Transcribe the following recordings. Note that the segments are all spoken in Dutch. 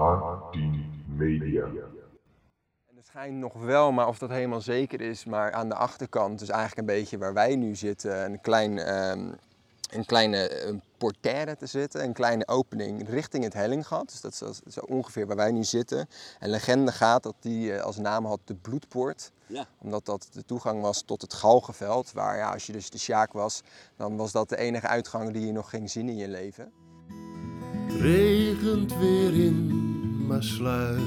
H10 Media. En het schijnt nog wel, maar of dat helemaal zeker is, maar aan de achterkant, dus eigenlijk een beetje waar wij nu zitten, een, klein, ehm, een kleine een portaire te zitten, een kleine opening richting het Hellinggat. Dus dat is zo- ongeveer waar wij nu zitten. En legende gaat dat die eh, als naam had de Bloedpoort. Ja. Omdat dat de toegang was tot het Galgenveld, waar ja, als je dus de Sjaak was, dan was dat de enige uitgang die je nog ging zien in je leven. Regent weer in mijn sluis.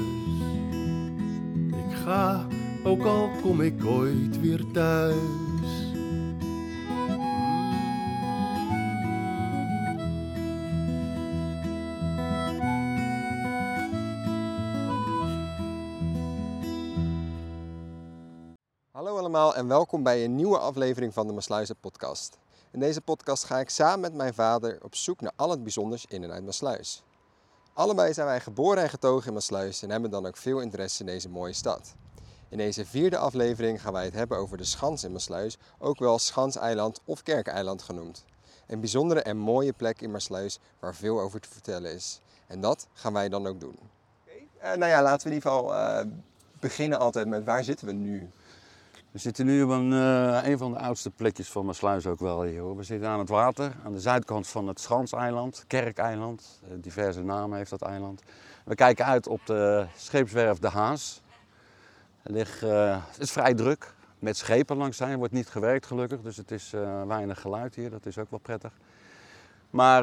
Ik ga, ook al kom ik ooit weer thuis. Hallo allemaal en welkom bij een nieuwe aflevering van de Maasluizen podcast. In deze podcast ga ik samen met mijn vader op zoek naar al het bijzonders in en uit Maasluis. Allebei zijn wij geboren en getogen in Maasluis en hebben dan ook veel interesse in deze mooie stad. In deze vierde aflevering gaan wij het hebben over de Schans in Maasluis, ook wel Schanseiland of Kerkeiland genoemd. Een bijzondere en mooie plek in Maasluis waar veel over te vertellen is. En dat gaan wij dan ook doen. nou ja, laten we in ieder geval eh, beginnen altijd met waar zitten we nu? We zitten nu op een, eh, een van de oudste plekjes van Maasluis ook wel hier hoor. We zitten aan het water, aan de zuidkant van het Schanseiland, Kerkeiland. Eh, diverse namen heeft dat eiland. We kijken uit op de scheepswerf De Haas. Ligt, eh, het is vrij druk, met schepen langs zijn. Wordt niet gewerkt gelukkig, dus het is weinig geluid hier. Dat is ook wel prettig. Maar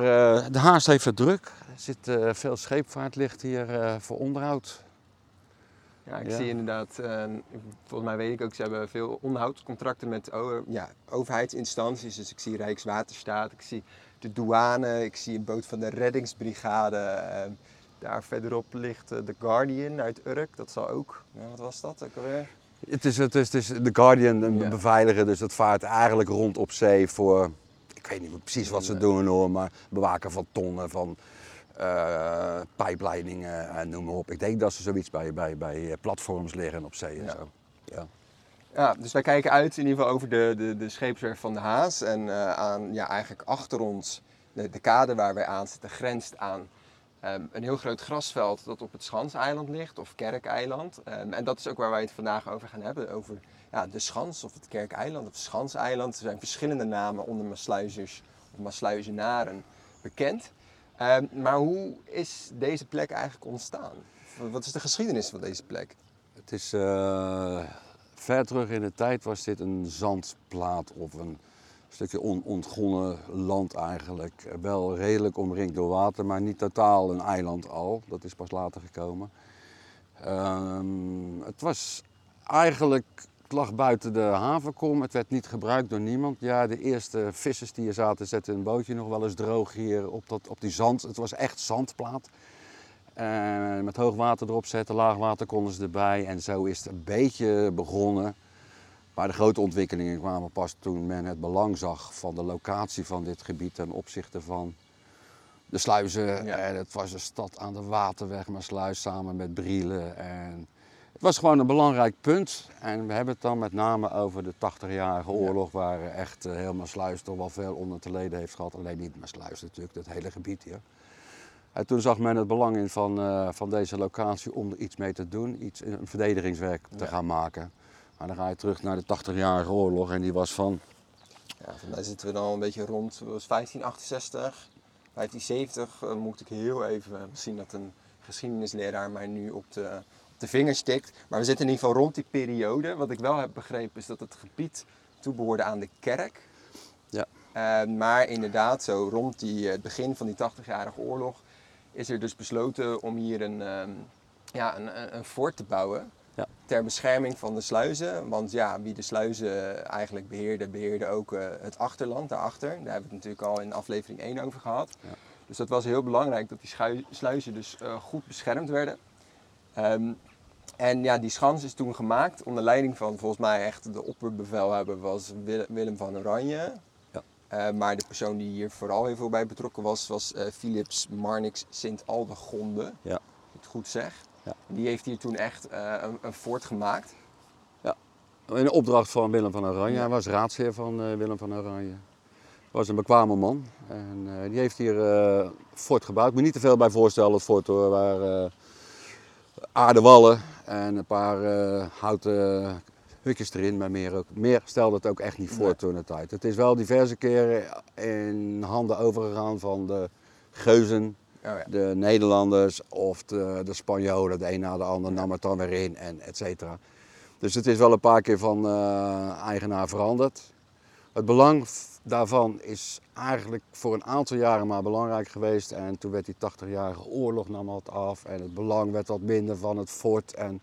De Haas heeft het druk. Er zit veel scheepvaart ligt hier voor onderhoud. Ja, ik Ja. zie inderdaad, eh, volgens mij weet ik ook, ze hebben veel onderhoudscontracten met ja, overheidsinstanties. Dus ik zie Rijkswaterstaat, ik zie de douane, ik zie een boot van de reddingsbrigade. eh, daar verderop ligt eh, The Guardian uit Urk, dat zal ook, ja, wat was dat ook alweer? Het is, het is, het is de Guardian, een Ja. beveiliger, dus dat vaart eigenlijk rond op zee voor, ik weet niet precies wat ze doen hoor, maar bewaken van tonnen, van eh, pijpleidingen en noem maar op. Ik denk dat ze zoiets bij, bij, bij platforms liggen op zee en Ja. zo. Ja. Ja, dus wij kijken uit in ieder geval over de, de, de scheepswerf van de Haas. En eh, aan, ja, eigenlijk achter ons, de, de kade waar wij aan zitten, grenst aan ehm, een heel groot grasveld dat op het Schanseiland ligt, of Kerkeiland. Ehm, en dat is ook waar wij het vandaag over gaan hebben, over ja, de Schans of het Kerkeiland of Schanseiland. Er zijn verschillende namen onder Maasluizers of Maasluizenaren bekend. Ehm, maar hoe is deze plek eigenlijk ontstaan? Wat is de geschiedenis van deze plek? Het is eh, ver terug in de tijd was dit een zandplaat of een stukje on, ontgonnen land eigenlijk. Wel redelijk omringd door water, maar niet totaal een eiland al. Dat is pas later gekomen. Ehm, het was eigenlijk, het lag buiten de havenkom. Het werd niet gebruikt door niemand. Ja, de eerste vissers die hier zaten zetten een bootje nog wel eens droog hier op, dat, op die zand. Het was echt zandplaat. Eh, met hoog water erop zetten, laag water konden ze erbij. En zo is het een beetje begonnen. Maar de grote ontwikkelingen kwamen pas toen men het belang zag van de locatie van dit gebied ten opzichte van de sluizen. Ja. En het was een stad aan de waterweg, maar sluis samen met Brielen. En het was gewoon een belangrijk punt. En we hebben het dan met name over de 80-jarige oorlog, waar echt eh, heel Maasluis toch wel veel onder te leden heeft gehad. Alleen niet Maasluis natuurlijk, dat hele gebied hier. En toen zag men het belang in van, eh, van deze locatie om er iets mee te doen, iets, een verdedigingswerk te Ja. gaan maken. Maar dan ga je terug naar de 80-jarige oorlog en die was van, Ja, voor mij zitten we dan een beetje rond het was 1568, 1570. eh, moet ik heel even, eh, misschien dat een geschiedenisleraar mij nu op de, de vingers tikt. Maar we zitten in ieder geval rond die periode. Wat ik wel heb begrepen is dat het gebied toebehoorde aan de kerk. Ja. Eh, maar inderdaad, zo rond die, eh, het begin van die 80-jarige oorlog is er dus besloten om hier een, ehm, ja, een, een, fort te bouwen. Ja. Ter bescherming van de sluizen. Want ja, wie de sluizen eigenlijk beheerde, beheerde ook eh, het achterland daarachter. Daar hebben we het natuurlijk al in aflevering 1 over gehad. Ja. Dus dat was heel belangrijk dat die sluizen dus goed beschermd werden. Ehm, en ja, die schans is toen gemaakt onder leiding van volgens mij echt de opperbevelhebber was Wil- Willem van Oranje. Ja. Eh, maar de persoon die hier vooral heel veel bij betrokken was, was eh, Philips Marnix Sint-Aldegonde. Ja. Als ik het goed zeg. Ja. Die heeft hier toen echt eh, een, een fort gemaakt. in de opdracht van Willem van Oranje. Ja. Hij was raadsheer van Willem van Oranje. was een bekwame man. En die heeft hier fort gebouwd. Ik moet niet te veel bij voorstellen, het fort hoor. Waar, aardewallen en een paar eh, houten hutjes erin, maar meer, ook, meer stelde het ook echt niet voor Nee. toen de tijd. Het is wel diverse keren in handen overgegaan van de geuzen, Oh ja. de Nederlanders of de, de Spanjolen. De een na de ander nam het dan weer in en et cetera. Dus het is wel een paar keer van eh, eigenaar veranderd. Het belang daarvan is eigenlijk voor een aantal jaren maar belangrijk geweest. En toen werd die 80-jarige oorlog nam wat af en het belang werd wat minder van het fort. En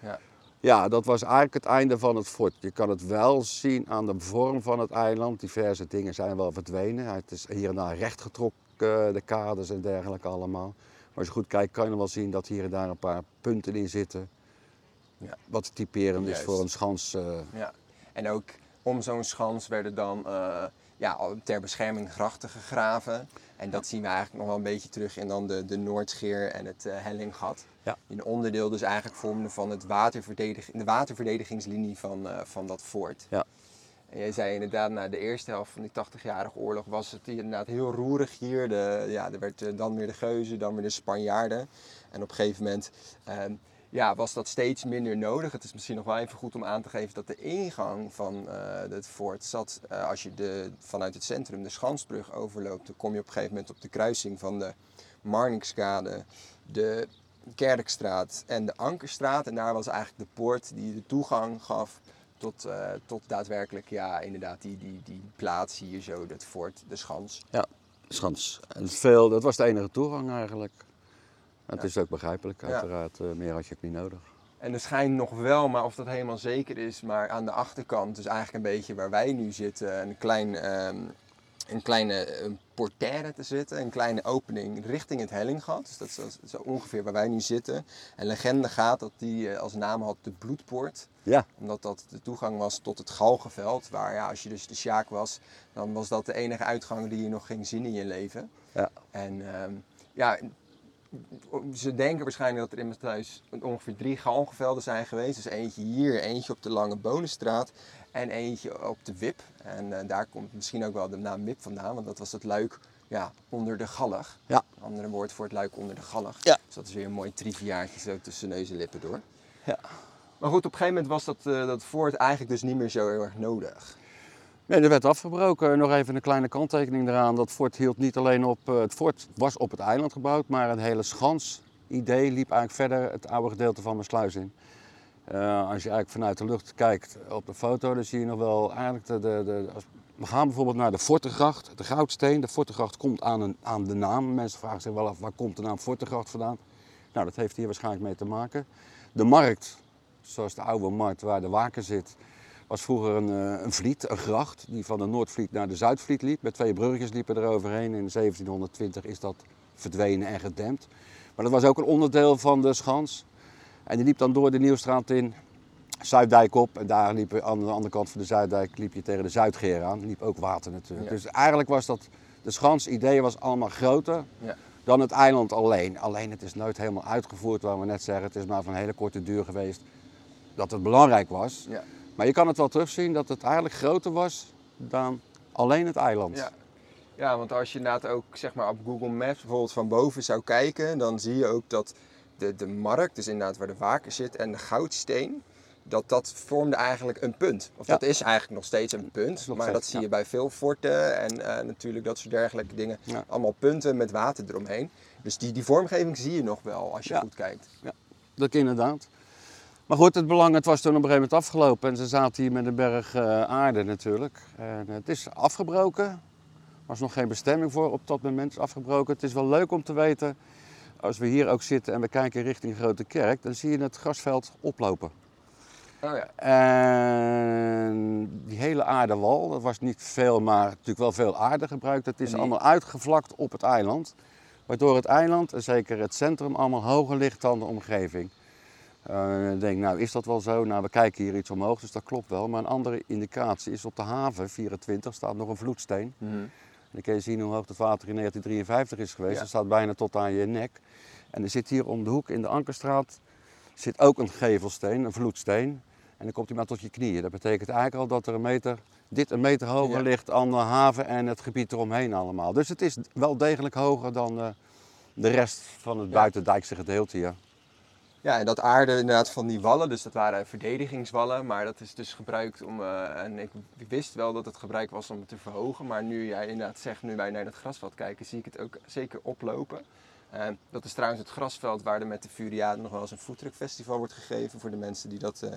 Ja. ja, dat was eigenlijk het einde van het fort. Je kan het wel zien aan de vorm van het eiland. Diverse dingen zijn wel verdwenen. Het is hier en daar rechtgetrokken, de kaders en dergelijke allemaal. Maar als je goed kijkt kan je wel zien dat hier en daar een paar punten in zitten. Ja. Wat typerend is voor een schans. eh, Ja, en ook om zo'n schans werden dan eh, ja, ter bescherming grachten gegraven. En dat zien we eigenlijk nog wel een beetje terug in dan de, de Noordscheer en het eh, Hellinggat. Ja. Die een onderdeel dus eigenlijk vormden van het waterverdedig de waterverdedigingslinie van, eh, van dat fort. Ja. En jij zei inderdaad, na de eerste helft van die 80-jarige oorlog was het inderdaad heel roerig hier. De, ja, er werd dan weer de Geuzen, dan weer de Spanjaarden. En op een gegeven moment ehm, ja, was dat steeds minder nodig. Het is misschien nog wel even goed om aan te geven dat de ingang van eh, het fort zat, eh, als je de, vanuit het centrum de Schansbrug overloopt, dan kom je op een gegeven moment op de kruising van de Marnixkade, de Kerkstraat en de Ankerstraat. En daar was eigenlijk de poort die de toegang gaf tot, eh, tot daadwerkelijk, ja, inderdaad, die, die, die plaats hier zo, het fort, de Schans. schans. En veel, dat was de enige toegang eigenlijk. Het is ook begrijpelijk, uiteraard. eh, meer had je ook niet nodig. En er schijnt nog wel, maar of dat helemaal zeker is, maar aan de achterkant, dus eigenlijk een beetje waar wij nu zitten, een, klein, ehm, een kleine een portaire te zitten, een kleine opening richting het Hellinggat. Dus dat is, dat is ongeveer waar wij nu zitten. En legende gaat dat die eh, als naam had de Bloedpoort, Ja, omdat dat de toegang was tot het Galgenveld, waar ja, als je dus de Sjaak was, dan was dat de enige uitgang die je nog ging zien in je leven. Ja. En ehm, ja, ze denken waarschijnlijk dat er in mijn thuis ongeveer drie galgenvelden zijn geweest. Dus eentje hier, eentje op de Lange Bonenstraat en eentje op de Wip. En eh, daar komt misschien ook wel de naam Wip vandaan, want dat was het luik ja, onder de gallig. Ja. Een andere woord voor het luik onder de gallig. Ja. Dus dat is weer een mooi triviaatje zo tussen neus en lippen door. Ja. Maar goed, op een gegeven moment was dat, eh, dat fort eigenlijk dus niet meer zo heel erg nodig. Nee, er werd afgebroken. Nog even een kleine kanttekening eraan. Dat fort hield niet alleen op. eh, het fort was op het eiland gebouwd, maar het hele schans-idee liep eigenlijk verder het oude gedeelte van mijn sluis in. Eh, als je eigenlijk vanuit de lucht kijkt op de foto, dan zie je nog wel eigenlijk de. de, de als- we gaan bijvoorbeeld naar de Fortegracht, de Goudsteen. De Fortegracht komt aan, een, aan de naam. Mensen vragen zich wel af waar komt de naam Fortegracht vandaan. Nou, dat heeft hier waarschijnlijk mee te maken. De markt, zoals de oude markt waar de waker zit, was vroeger een, eh, een vliet, een gracht, die van de Noordvliet naar de Zuidvliet liep. Met twee bruggetjes liepen er overheen. In 1720 is dat verdwenen en gedempt. Maar dat was ook een onderdeel van de schans. En die liep dan door de Nieuwstraat in, Zuiddijk op. En daar liep aan de andere kant van de Zuiddijk liep je tegen de Zuidgeer aan. Liep ook water natuurlijk. Ja. Dus eigenlijk was dat, de schans idee was allemaal groter Ja. dan het eiland alleen. Alleen het is nooit helemaal uitgevoerd, waar we net zeggen. Het is maar van een hele korte duur geweest dat het belangrijk was. Ja. Maar je kan het wel terugzien dat het eigenlijk groter was dan alleen het eiland. Ja. ja, want als je inderdaad ook zeg maar, op Google Maps bijvoorbeeld van boven zou kijken, dan zie je ook dat de, de markt, dus inderdaad waar de waker zit, en de goudsteen, dat dat vormde eigenlijk een punt. Of Ja. dat is eigenlijk nog steeds een punt, maar steeds, dat zie ja. je bij veel forten en eh, natuurlijk dat soort dergelijke dingen. Ja. Allemaal punten met water eromheen. Dus die, die vormgeving zie je nog wel als je Ja. goed kijkt. Dat inderdaad. Maar goed, het belang, het was toen op een gegeven moment afgelopen en ze zaten hier met een berg eh, aarde natuurlijk. En het is afgebroken. Er was nog geen bestemming voor op dat moment is afgebroken. Het is wel leuk om te weten, als we hier ook zitten en we kijken richting Grote Kerk, dan zie je het grasveld oplopen. Oh ja. En die hele aardewal, dat was niet veel, maar natuurlijk wel veel aarde gebruikt. Dat is allemaal uitgevlakt op het eiland. Waardoor het eiland, en zeker het centrum, allemaal hoger ligt dan de omgeving. Ik denk, nou is dat wel zo? Nou, we kijken hier iets omhoog, dus dat klopt wel. Maar een andere indicatie is op de haven, 24, staat nog een vloedsteen. En dan kun je zien hoe hoog het water in 1953 is geweest. Ja. Dat staat bijna tot aan je nek. En er zit hier om de hoek in de Ankerstraat zit ook een gevelsteen, een vloedsteen. En dan komt hij maar tot je knieën. Dat betekent eigenlijk al dat er een meter, dit een meter hoger Ja. ligt dan de haven en het gebied eromheen allemaal. Dus het is wel degelijk hoger dan eh, de rest van het Ja. buitendijkse gedeelte hier. Ja, en dat aarde inderdaad van die wallen, dus dat waren verdedigingswallen, maar dat is dus gebruikt om, eh, en ik, wist wel dat het gebruikt was om het te verhogen, maar nu jij inderdaad zegt, nu wij naar het grasveld kijken, zie ik het ook zeker oplopen. Dat is trouwens het grasveld waar er met de Furiade nog wel eens een foodtruckfestival wordt gegeven, voor de mensen die dat eh,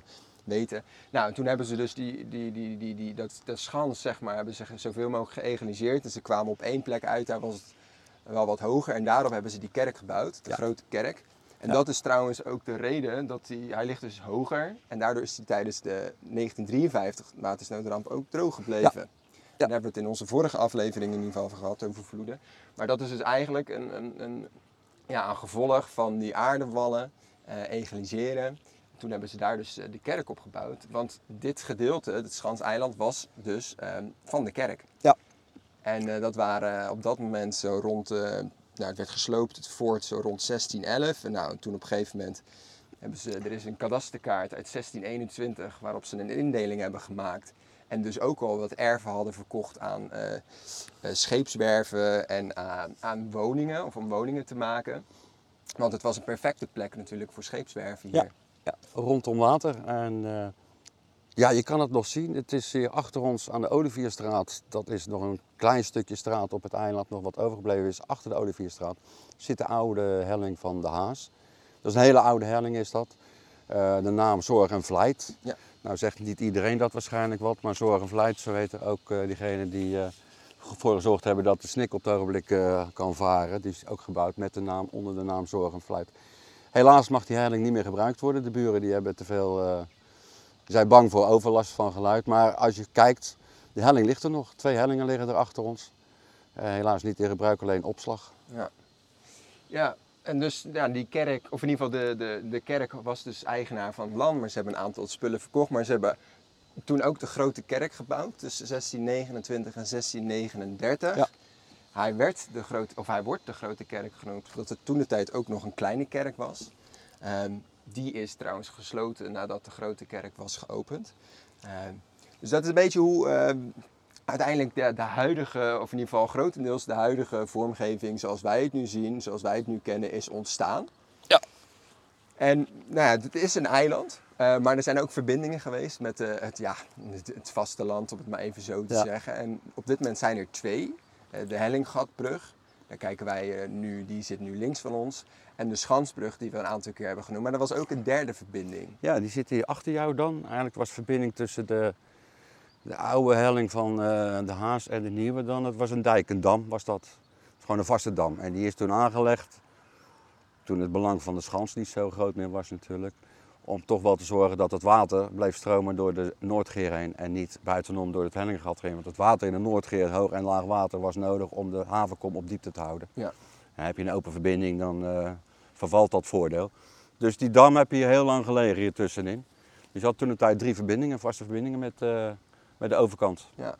weten. Nou, en toen hebben ze dus die, die, die, die, die, dat, dat schans, zeg maar, hebben ze zoveel mogelijk geëgaliseerd. En ze kwamen op één plek uit, daar was het wel wat hoger. En daarop hebben ze die kerk gebouwd, de Ja. grote kerk. En Ja. dat is trouwens ook de reden dat hij, hij ligt dus hoger. En daardoor is hij tijdens de 1953 watersnoodramp ook droog gebleven. En daar hebben we het in onze vorige aflevering in ieder geval over gehad, over vloeden. Maar dat is dus eigenlijk een, een, een, ja, een gevolg van die aardewallen eh, egaliseren. Toen hebben ze daar dus eh, de kerk op gebouwd. Want dit gedeelte, het Schanseiland, was dus ehm, van de kerk. Ja. En eh, dat waren eh, op dat moment zo rond, eh, nou het werd gesloopt, het fort zo rond 1611. En nou, toen op een gegeven moment hebben ze, er is een kadasterkaart uit 1621 waarop ze een indeling hebben gemaakt. En dus ook al wat erven hadden verkocht aan eh, scheepswerven en aan, aan woningen, of om woningen te maken. Want het was een perfecte plek natuurlijk voor scheepswerven hier. Ja. Ja, rondom water. En eh, ja, je kan het nog zien. Het is hier achter ons aan de Olivierstraat. Dat is nog een klein stukje straat op het eiland, nog wat overgebleven is. Achter de Olivierstraat zit de oude helling van de Haas. Dat is een hele oude helling is dat. Eh, de naam Zorg en Vlijt. Ja. Nou zegt niet iedereen dat waarschijnlijk wat, maar Zorg en Vlijt, zo weten ook eh diegenen die eh ervoor gezorgd hebben dat de snik op het ogenblik kan varen. Die is ook gebouwd met de naam, onder de naam Zorg en Vlijt. Helaas mag die helling niet meer gebruikt worden. De buren die hebben te veel, zijn bang voor overlast van geluid. Maar als je kijkt, de helling ligt er nog. Twee hellingen liggen er achter ons. Eh, helaas niet in gebruik, alleen opslag. Ja, ja en dus ja, die kerk, of in ieder geval de, de, de kerk was dus eigenaar van het land, maar ze hebben een aantal spullen verkocht. Maar ze hebben toen ook de grote kerk gebouwd, tussen 1629 en 1639. Ja. Hij, werd de grote, of hij wordt de grote kerk genoemd, omdat het toen de tijd ook nog een kleine kerk was. Ehm, die is trouwens gesloten nadat de grote kerk was geopend. Ehm, dus dat is een beetje hoe ehm, uiteindelijk de, de huidige, of in ieder geval grotendeels de huidige vormgeving zoals wij het nu zien, zoals wij het nu kennen, is ontstaan. Ja. En nou ja, het is een eiland, eh, maar er zijn ook verbindingen geweest met eh, het, ja, het, het vasteland, om het maar even zo te Ja. zeggen. En op dit moment zijn er twee. Eh, de Hellinggatbrug, daar kijken wij nu, die zit nu links van ons. En de Schansbrug, die we een aantal keer hebben genoemd. Maar er was ook een derde verbinding. Ja, die zit hier achter jou dan. Eigenlijk was verbinding tussen de, de oude helling van eh, de Haas en de nieuwe dan. Het was een dijk, een dam was dat. Het was gewoon een vaste dam. En die is toen aangelegd, toen het belang van de schans niet zo groot meer was natuurlijk. Om toch wel te zorgen dat het water bleef stromen door de Noordgeer heen en niet buitenom door het Hellinggat heen. Want het water in de Noordgeer, hoog en laag water, was nodig om de havenkom op diepte te houden. Ja. En heb je een open verbinding, dan eh, vervalt dat voordeel. Dus die dam heb je hier heel lang gelegen hier tussenin. Je had toen een tijd drie verbindingen, vaste verbindingen met, eh, met de overkant. Ja.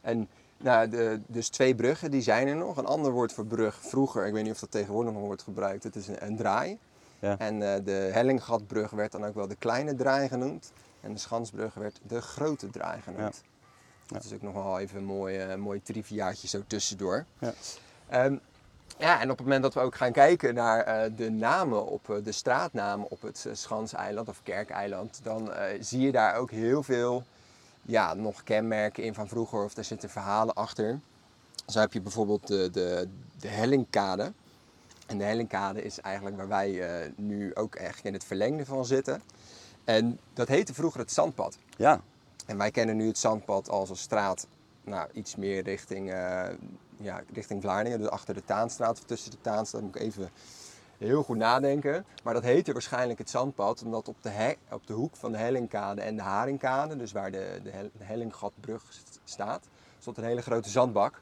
En nou, de, dus twee bruggen, die zijn er nog. Een ander woord voor brug vroeger, ik weet niet of dat tegenwoordig nog wordt gebruikt, het is een, een draai. Ja. En eh, de Hellinggatbrug werd dan ook wel de kleine draai genoemd. En de Schansbrug werd de grote draai genoemd. Ja. Dat is ook nog wel even een mooi, eh, mooi triviaatje zo tussendoor. Ja. Ehm, ja, en op het moment dat we ook gaan kijken naar eh, de namen op eh, de straatnamen op het eh, Schanseiland of Kerkeiland, dan zie je daar ook heel veel ja, nog kenmerken in van vroeger of er zitten verhalen achter. Zo heb je bijvoorbeeld de, de, de Hellingkade. En de Hellingkade is eigenlijk waar wij nu ook echt in het verlengde van zitten. En dat heette vroeger het zandpad. Ja, En wij kennen nu het zandpad als een straat, nou, iets meer richting, ja, richting Vlaardingen. Dus achter de Taanstraat of tussen de Taanstraat moet ik even heel goed nadenken. Maar dat heette waarschijnlijk het zandpad omdat op de, he- op de hoek van de Hellingkade en de Haringkade, dus waar de, de, Hel- de Hellinggatbrug st- staat, stond een hele grote zandbak.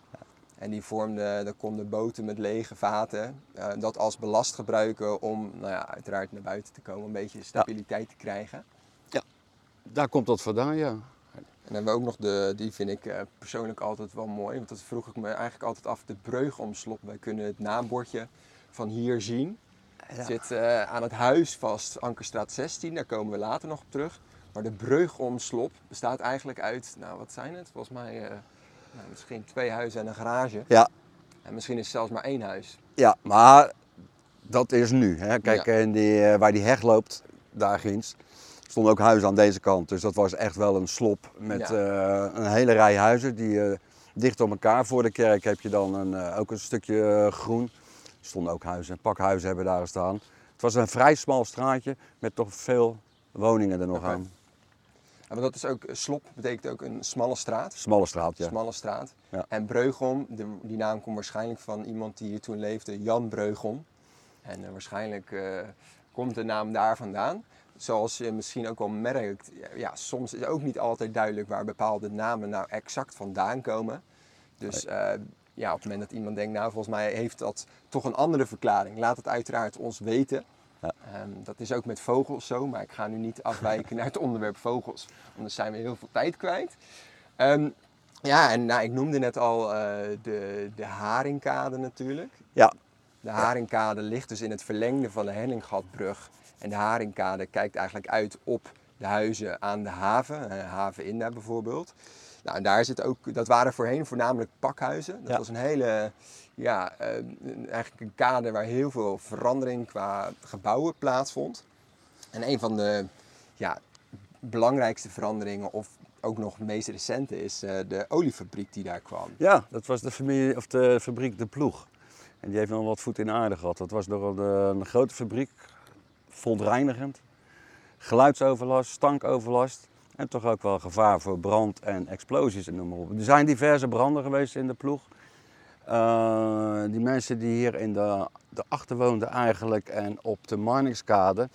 En die vormde, daar konden boten met lege vaten eh, dat als belast gebruiken om nou ja, uiteraard naar buiten te komen, een beetje stabiliteit te krijgen. daar komt dat vandaan, ja. En dan hebben we ook nog de, die vind ik eh, persoonlijk altijd wel mooi, want dat vroeg ik me eigenlijk altijd af, de breugomslop. Wij kunnen het naambordje van hier zien. Het zit eh, aan het huis vast, Ankerstraat 16, daar komen we later nog op terug. Maar de breugomslop bestaat eigenlijk uit, nou wat zijn het? Volgens mij eh, nou, misschien twee huizen en een garage. Ja, En misschien is het zelfs maar één huis. ja maar dat is nu. Hè. Kijk, Ja. en die, waar die heg loopt, daar ginds, stonden ook huizen aan deze kant. Dus dat was echt wel een slop met Ja. eh, een hele rij huizen die eh, dicht op elkaar. Voor de kerk heb je dan een, eh, ook een stukje groen. Er stonden ook huizen, pakhuizen hebben daar gestaan. Het was een vrij smal straatje met toch veel woningen er nog aan. Ja, want dat is ook, slop betekent ook een smalle straat. Smalle straat, ja. Smalle straat. Ja. En Breugom, de, die naam komt waarschijnlijk van iemand die hier toen leefde, Jan Breugom. En waarschijnlijk komt de naam daar vandaan. Zoals je misschien ook al merkt, ja, soms is ook niet altijd duidelijk waar bepaalde namen nou exact vandaan komen. Dus eh, ja, op het moment dat iemand denkt, nou volgens mij heeft dat toch een andere verklaring, laat het uiteraard ons weten. Ja. Ehm, dat is ook met vogels zo, maar ik ga nu niet afwijken naar het onderwerp vogels, anders zijn we heel veel tijd kwijt. Ehm, ja, en nou, ik noemde net al eh, de, de Haringkade natuurlijk. Ja, De Haringkade ligt dus in het verlengde van de Hellinggatbrug. En de Haringkade kijkt eigenlijk uit op de huizen aan de haven, eh, haven Inda bijvoorbeeld. Nou, en daar zit ook, dat waren voorheen voornamelijk pakhuizen. Dat Ja. was een hele, ja, eh, eigenlijk een kade waar heel veel verandering qua gebouwen plaatsvond. En een van de ja, belangrijkste veranderingen, of ook nog het meest recente, is eh, de oliefabriek die daar kwam. Ja, dat was de, familie, of de fabriek De Ploeg. En die heeft nog wat voet in de aarde gehad. Dat was door een, een grote fabriek, verontreinigend. Geluidsoverlast, stankoverlast. En toch ook wel gevaar voor brand en explosies en noem maar op. Er zijn diverse branden geweest in De Ploeg. Eh, die mensen die hier in de, de achter woonden eigenlijk en op de Marnixkade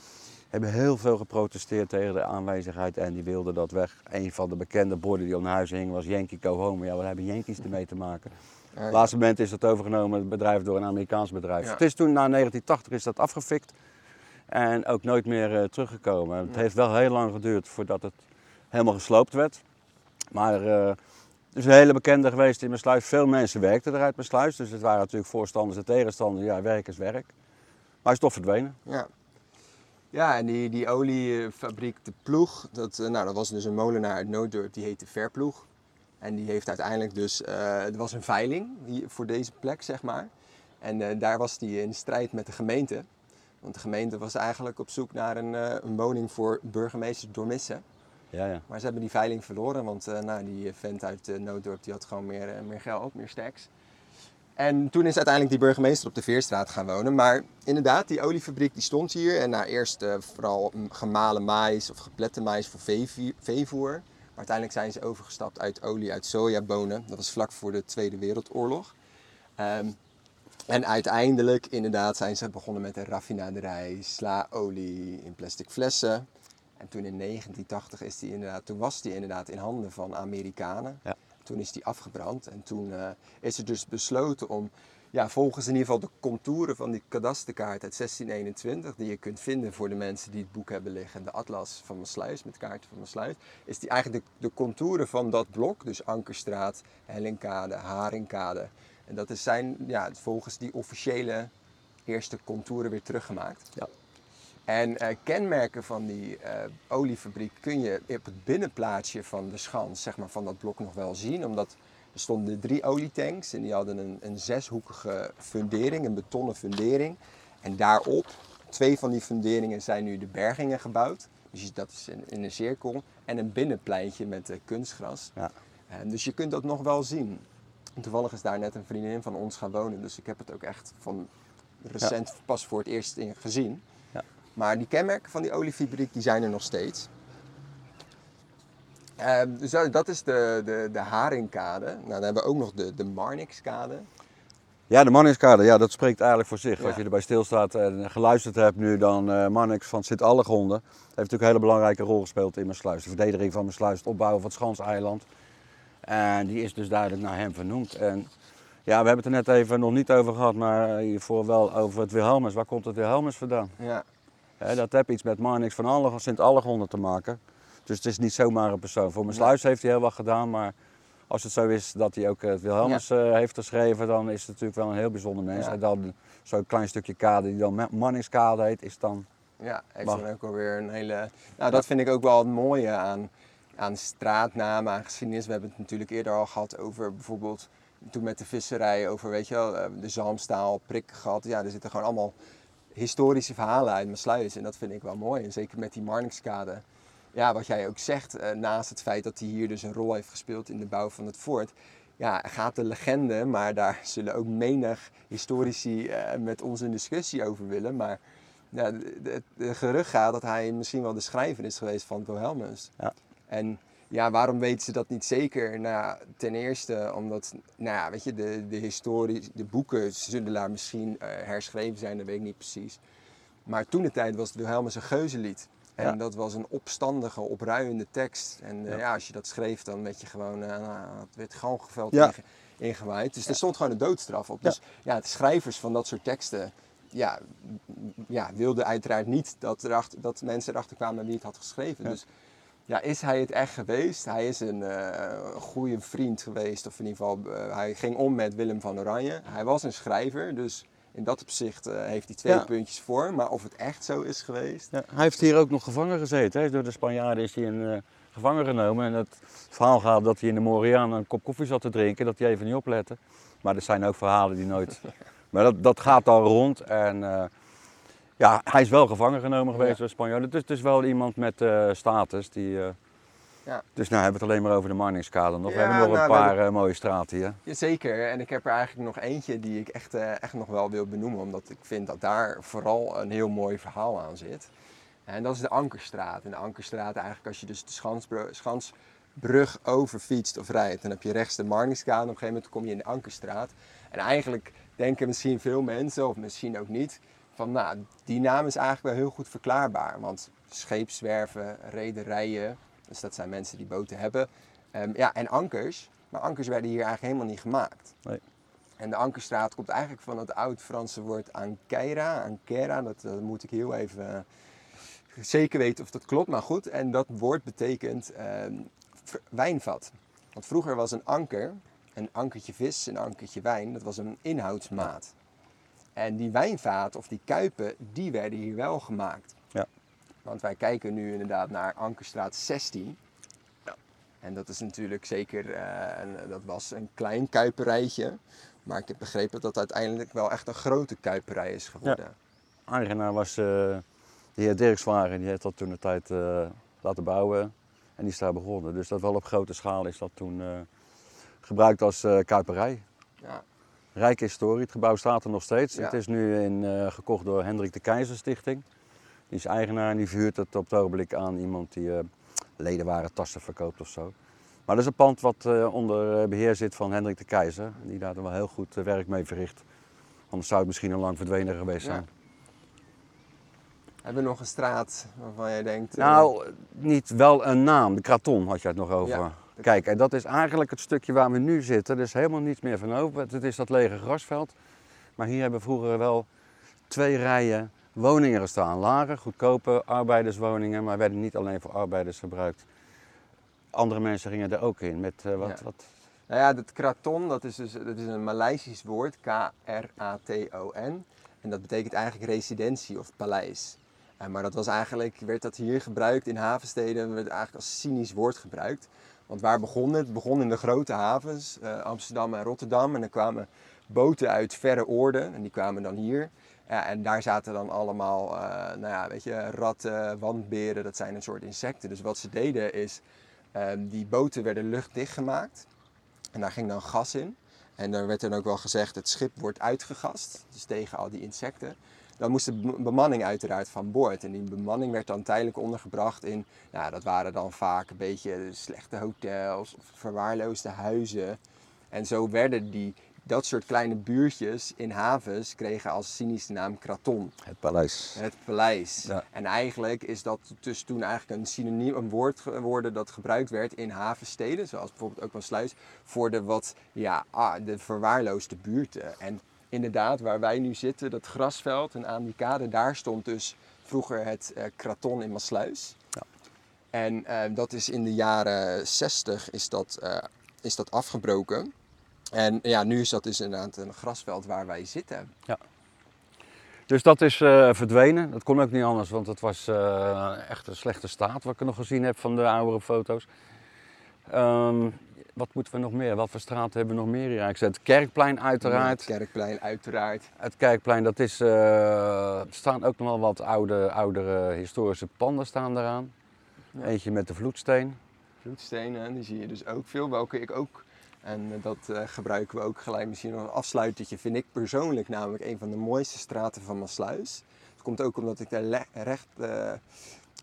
hebben heel veel geprotesteerd tegen de aanwezigheid en die wilden dat weg. Een van de bekende borden die om huis hing was Yankee Go Home. Ja, wat hebben Yankees ermee te maken? Op het laatste moment is dat overgenomen, het bedrijf, door een Amerikaans bedrijf. Ja. Het is toen, na 1980 is dat afgefikt en ook nooit meer eh, teruggekomen. Het heeft wel heel lang geduurd voordat het helemaal gesloopt werd. Maar eh, het is een hele bekende geweest in mijn sluis. Veel mensen werkten eruit mijn sluis, dus het waren natuurlijk voorstanders en tegenstanders. Ja, werk is werk. Maar hij is toch verdwenen. Ja. Ja, en die, die oliefabriek De Ploeg, dat, eh, nou, dat was dus een molenaar uit Nooddorp, die heette Verploeg. En die heeft uiteindelijk dus, eh er was een veiling voor deze plek, zeg maar. En eh, daar was die in strijd met de gemeente. Want de gemeente was eigenlijk op zoek naar een, eh, een woning voor burgemeester Dormissen. Ja, ja. Maar ze hebben die veiling verloren, want nou, die vent uit Nooddorp die had gewoon meer, meer geld, meer stacks. En toen is uiteindelijk die burgemeester op de Veerstraat gaan wonen. Maar inderdaad, die oliefabriek die stond hier. En nou, eerst vooral gemalen mais of geplette mais voor veevoer. Maar uiteindelijk zijn ze overgestapt uit olie uit sojabonen. Dat was vlak voor de Tweede Wereldoorlog. Ehm, en uiteindelijk inderdaad zijn ze begonnen met een raffinaderij, slaolie in plastic flessen. En toen in 1980 is die inderdaad, toen was die inderdaad in handen van Amerikanen. Ja. Toen is die afgebrand en toen eh, is er dus besloten om, ja, volgens in ieder geval de contouren van die kadasterkaart uit 1621, die je kunt vinden voor de mensen die het boek hebben liggen, de atlas van Maassluis met kaarten van Maassluis, is die eigenlijk de, de contouren van dat blok, dus Ankerstraat, Hellingkade, Haringkade. En dat is zijn, ja, volgens die officiële eerste contouren weer teruggemaakt. Ja. En eh, kenmerken van die eh, oliefabriek kun je op het binnenplaatsje van de schans, zeg maar, van dat blok nog wel zien. Omdat er stonden drie olietanks en die hadden een, een zeshoekige fundering, een betonnen fundering. En daarop, twee van die funderingen zijn nu de bergingen gebouwd. Dus je- dat is in, in een cirkel. En een binnenpleintje met eh, kunstgras. Ja. Eh, dus je kunt dat nog wel zien. En toevallig is daar net een vriendin van ons gaan wonen. Dus ik heb het ook echt van recent pas voor het eerst in gezien. Ja. Maar die kenmerken van die oliefabriek die zijn er nog steeds. Dus dat- dat is de, de, de Haringkade. Nou, dan hebben we ook nog de, de Marnixkade. Ja, de Manningskade, ja, dat spreekt eigenlijk voor zich. Ja. Als je erbij stilstaat en geluisterd hebt nu, dan eh Mannix van Sint-Allegonde. heeft natuurlijk een hele belangrijke rol gespeeld in mijn sluis. De verdediging van mijn sluis, het opbouwen van het Schanseiland. En die is dus duidelijk naar hem vernoemd. En ja, we hebben het er net even nog niet over gehad, maar hiervoor wel over het Wilhelmus. Waar komt het Wilhelmus vandaan? Ja. Dat heeft iets met Marnix van Alle- Sint-Allegonde te maken. Dus het is niet zomaar een persoon. Voor mijn sluis heeft hij heel wat gedaan, maar als het zo is dat hij ook het Wilhelmus eh, heeft geschreven, dan is het natuurlijk wel een heel bijzonder mens. Ja. En dan zo'n klein stukje kade die dan Ma- Marnixkade heet, is dan... Ja, heeft dan ook alweer een hele... Nou, dat vind ik ook wel het mooie aan, aan straatnamen, aan geschiedenis. We hebben het natuurlijk eerder al gehad over bijvoorbeeld... Toen met de visserij over, weet je wel, eh, de zalmstaal, prikkengat. Ja, er zitten gewoon allemaal historische verhalen uit Maasluis. En dat vind ik wel mooi. En zeker met die Marnixkade. Ja, wat jij ook zegt, eh, naast het feit dat hij hier dus een rol heeft gespeeld in de bouw van het fort. Ja, gaat de legende, maar daar zullen ook menig historici eh, met ons een discussie over willen. Maar ja, de gerucht gaat dat hij misschien wel de schrijver is geweest van Wilhelmus. Ja. En ja, waarom weten ze dat niet zeker? Nou, ten eerste omdat, nou ja, weet je, de, de historie, de boeken zullen daar misschien eh, herschreven zijn, dat weet ik niet precies. Maar toen de tijd was het Wilhelmus een geuzenlied. En Ja. dat was een opstandige, opruiende tekst. En eh, Ja. ja. als je dat schreef, dan werd je gewoon, eh nou, het werd Ja. inge- ingewaaid. Dus er stond gewoon een doodstraf op. Dus ja, de schrijvers van dat soort teksten, ja, ja, wilden uiteraard niet dat, erachter, dat mensen erachter kwamen wie het had geschreven. Dus ja, is hij het echt geweest? Hij is een eh, goede vriend geweest, of in ieder geval, hij ging om met Willem van Oranje. Hij was een schrijver, dus in dat opzicht eh, heeft hij twee Ja. puntjes voor. Maar of het echt zo is geweest, Ja, hij heeft hier ook nog gevangen gezeten. Hè. Door de Spanjaarden is hij in eh, gevangen genomen. En het verhaal gaat dat hij in de Moriaan een kop koffie zat te drinken. Dat hij even niet oplette. Maar er zijn ook verhalen die nooit... Maar dat, dat gaat al rond. En eh, ja, hij is wel gevangen genomen geweest Ja. door de Spanjaarden. Dus het is wel iemand met status. Die, Ja. Dus nou hebben we het alleen maar over de Marningskade nog. Ja, we hebben nog nou, een we paar hebben- eh, mooie straten hier. Jazeker, en ik heb er eigenlijk nog eentje die ik echt, eh, echt nog wel wil benoemen, omdat ik vind dat daar vooral een heel mooi verhaal aan zit. En dat is de Ankerstraat. En de Ankerstraat, eigenlijk als je dus de Schansbru- Schansbrug overfietst of rijdt, dan heb je rechts de Marningskade en op een gegeven moment kom je in de Ankerstraat. En eigenlijk denken misschien veel mensen, of misschien ook niet, van nou, die naam is eigenlijk wel heel goed verklaarbaar. Want scheepswerven, rederijen, dus dat zijn mensen die boten hebben. Ehm, ja, en ankers. Maar ankers werden hier eigenlijk helemaal niet gemaakt. Nee. En de Ankerstraat komt eigenlijk van het oud-Franse woord ankeira. Ankera, dat, dat moet ik heel even eh, zeker weten of dat klopt, maar goed. En dat woord betekent ehm, wijnvat. Want vroeger was een anker, een ankertje vis, een ankertje wijn, dat was een inhoudsmaat. En die wijnvaten of die kuipen, die werden hier wel gemaakt. Ja. Want wij kijken nu inderdaad naar Ankerstraat 16. En dat is natuurlijk zeker, eh, een, dat was een klein kuiperijtje. Maar ik heb begrepen dat het uiteindelijk wel echt een grote kuiperij is geworden. Eigenaar was eh, de heer Dirkswagen. Die heeft dat toen de tijd eh, laten bouwen. En die is daar begonnen. Dus dat wel op grote schaal is dat toen gebruikt als kuiperij. Ja. Rijke historie. Het gebouw staat er nog steeds. Ja. Het is nu in, gekocht door Hendrik de Keizer Stichting. Die is eigenaar en die verhuurt het op het ogenblik aan iemand die eh ledenwaren tassen verkoopt of zo. Maar dat is een pand wat eh, onder eh, beheer zit van Hendrik de Keizer. Die daar wel heel goed werk mee verricht. Anders zou het misschien al lang verdwenen geweest Ja. zijn. Hebben we nog een straat waarvan jij denkt... Nou, niet wel een naam. De Kraton had je het nog over. Ja. Kijk, en dat is eigenlijk het stukje waar we nu zitten. Er is helemaal niets meer van over. Het is dat lege grasveld. Maar hier hebben we vroeger wel twee rijen woningen gestaan. Lage, goedkope arbeiderswoningen, maar werden niet alleen voor arbeiders gebruikt. Andere mensen gingen er ook in met eh, wat, Ja. wat Nou ja, dat kraton, dat is dus dat is een Maleisisch woord, K-R-A-T-O-N. En dat betekent eigenlijk residentie of paleis. Eh, maar dat was eigenlijk, werd dat hier gebruikt in havensteden, werd eigenlijk als cynisch woord gebruikt. Want waar begon het? Het begon in de grote havens, eh, Amsterdam en Rotterdam. En dan kwamen boten uit verre oorden en die kwamen dan hier. En daar zaten dan allemaal, eh, nou ja, weet je, ratten, wandberen, dat zijn een soort insecten. Dus wat ze deden is, eh, die boten werden luchtdicht gemaakt. En daar ging dan gas in. En er werd dan ook wel gezegd, het schip wordt uitgegast. Dus tegen al die insecten. Dan moest de be- bemanning uiteraard van boord. En die bemanning werd dan tijdelijk ondergebracht in... Nou, dat waren dan vaak een beetje slechte hotels verwaarloosde huizen. En zo werden die, dat soort kleine buurtjes in havens... kregen als cynische naam kraton. het paleis. Het paleis. Ja. En eigenlijk is dat dus toen eigenlijk een synoniem, een woord geworden dat gebruikt werd in havensteden, zoals bijvoorbeeld ook wel Sluis, voor de wat, ja, ah, de verwaarloosde buurten. En inderdaad, waar wij nu zitten, dat grasveld en aan die kade, daar stond dus vroeger het eh, kraton in Maasluis. Ja. En eh, dat is in de jaren 60 is dat, eh, is dat afgebroken. En ja, nu is dat dus inderdaad een grasveld waar wij zitten. Dus dat is eh, verdwenen. Dat kon ook niet anders, want het was eh, echt een slechte staat wat ik nog gezien heb van de oudere foto's. Ehm, wat moeten we nog meer? Wat voor straten hebben we nog meer hier gezet? Kerkplein uiteraard. Het Kerkplein, uiteraard. Het Kerkplein, dat is, eh, er staan ook nog wel wat oude, oudere historische panden staan eraan. Ja. Eentje met de vloedsteen. Vloedstenen, die zie je dus ook veel. Welke ik ook, en eh, dat eh, gebruiken we ook gelijk misschien nog een afsluitertje, vind ik persoonlijk namelijk een van de mooiste straten van Maasluis. Het komt ook omdat ik daar recht, eh,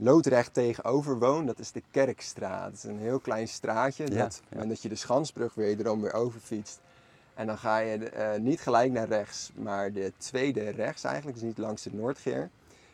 loodrecht tegenover woon. Dat is de Kerkstraat. Het is een heel klein straatje. Ja, dat, ja. moment dat je de Schansbrug wederom weer overfietst. En dan ga je niet gelijk naar rechts, maar de tweede rechts eigenlijk, dus niet langs de Noordgeer.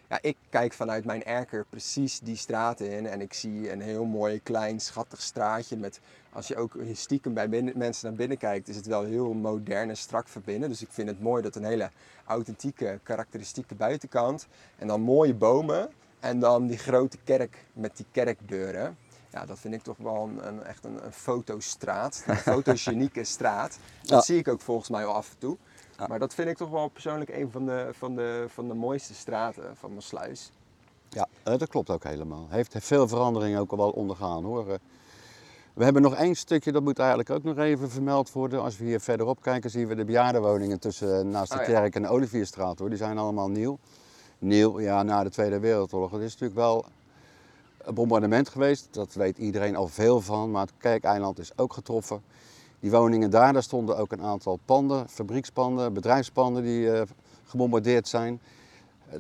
Ja, ik kijk vanuit mijn erker precies die straat in en ik zie een heel mooi klein schattig straatje met, als je ook stiekem bij binnen- mensen naar binnen kijkt, is het wel heel modern en strak verbinden. Dus ik vind het mooi dat een hele authentieke, karakteristieke buitenkant en dan mooie bomen en dan die grote kerk met die kerkdeuren. Ja, dat vind ik toch wel een, een- echt een, een fotostraat, een fotogenieke straat. Dat Ja. zie ik ook volgens mij wel af en toe. Ja. Maar dat vind ik toch wel persoonlijk een van de, van de, van de mooiste straten van Maasluis. Ja, eh, dat klopt ook helemaal. Heeft veel veranderingen ook al wel ondergaan hoor. Eh, We hebben nog één stukje, dat moet eigenlijk ook nog even vermeld worden. Als we hier verderop kijken, zien we de bejaardenwoningen tussen eh, naast de Oh ja. kerk en de Olivierstraat hoor. Die zijn allemaal nieuw. Nieuw, ja, na de Tweede Wereldoorlog. Het is natuurlijk wel een bombardement geweest. Dat weet iedereen al veel van. Maar het Kerkeiland is ook getroffen. Die woningen daar, daar stonden ook een aantal panden, fabriekspanden, bedrijfspanden die eh, gebombardeerd zijn.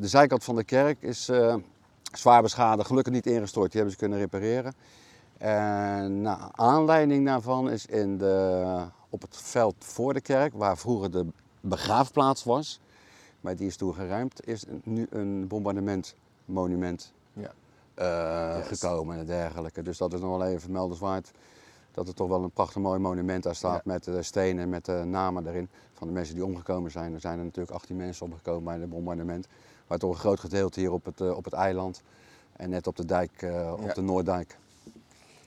De zijkant van de kerk is eh, zwaar beschadigd, gelukkig niet ingestort. Die hebben ze kunnen repareren. En naar aanleiding daarvan is in de, op het veld voor de kerk, waar vroeger de begraafplaats was, maar die is toen geruimd, is nu een bombardementmonument Ja. eh, gekomen en dergelijke. Dus dat is nog wel even vermeldenswaard. Dat er toch wel een prachtig mooi monument daar staat Ja. met de stenen en met de namen erin van de mensen die omgekomen zijn. Er zijn er natuurlijk 18 mensen omgekomen bij het bombardement. Maar toch een groot gedeelte hier op het, eh, op het eiland en net op de dijk, eh, op Ja. de Noorddijk.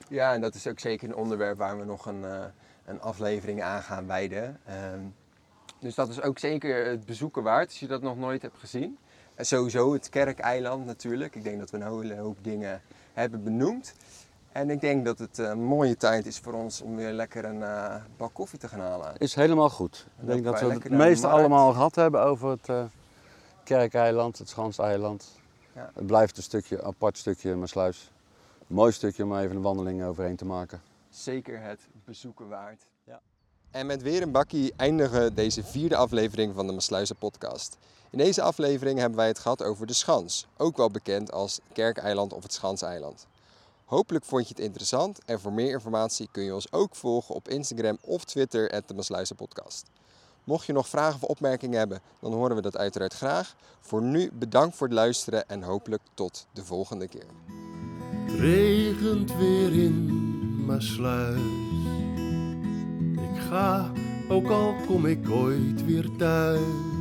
Ja, en dat is ook zeker een onderwerp waar we nog een, eh, een aflevering aan gaan wijden. Ehm, dus dat is ook zeker het bezoeken waard als je dat nog nooit hebt gezien. En sowieso het Kerkeiland natuurlijk. Ik denk dat we een hele hoop dingen hebben benoemd. En ik denk dat het een mooie tijd is voor ons om weer lekker een eh, bak koffie te gaan halen. Is helemaal goed. Ik denk dat we het meeste allemaal gehad hebben over het eh, Kerkeiland, het Schanseiland. Ja. Het blijft een stukje, apart stukje Maasluis. Mooi stukje om even een wandeling overheen te maken. Zeker het bezoeken waard. Ja. En met weer een bakkie eindigen deze vierde aflevering van de Maasluizen podcast. In deze aflevering hebben wij het gehad over de Schans, ook wel bekend als Kerkeiland of het Schanseiland. Hopelijk vond je het interessant en voor meer informatie kun je ons ook volgen op Instagram of Twitter at de podcast. Mocht je nog vragen of opmerkingen hebben, dan horen we dat uiteraard graag. Voor nu bedankt voor het luisteren en hopelijk tot de volgende keer. Regent weer in Maasluis. Ik ga, ook al kom ik ooit weer thuis.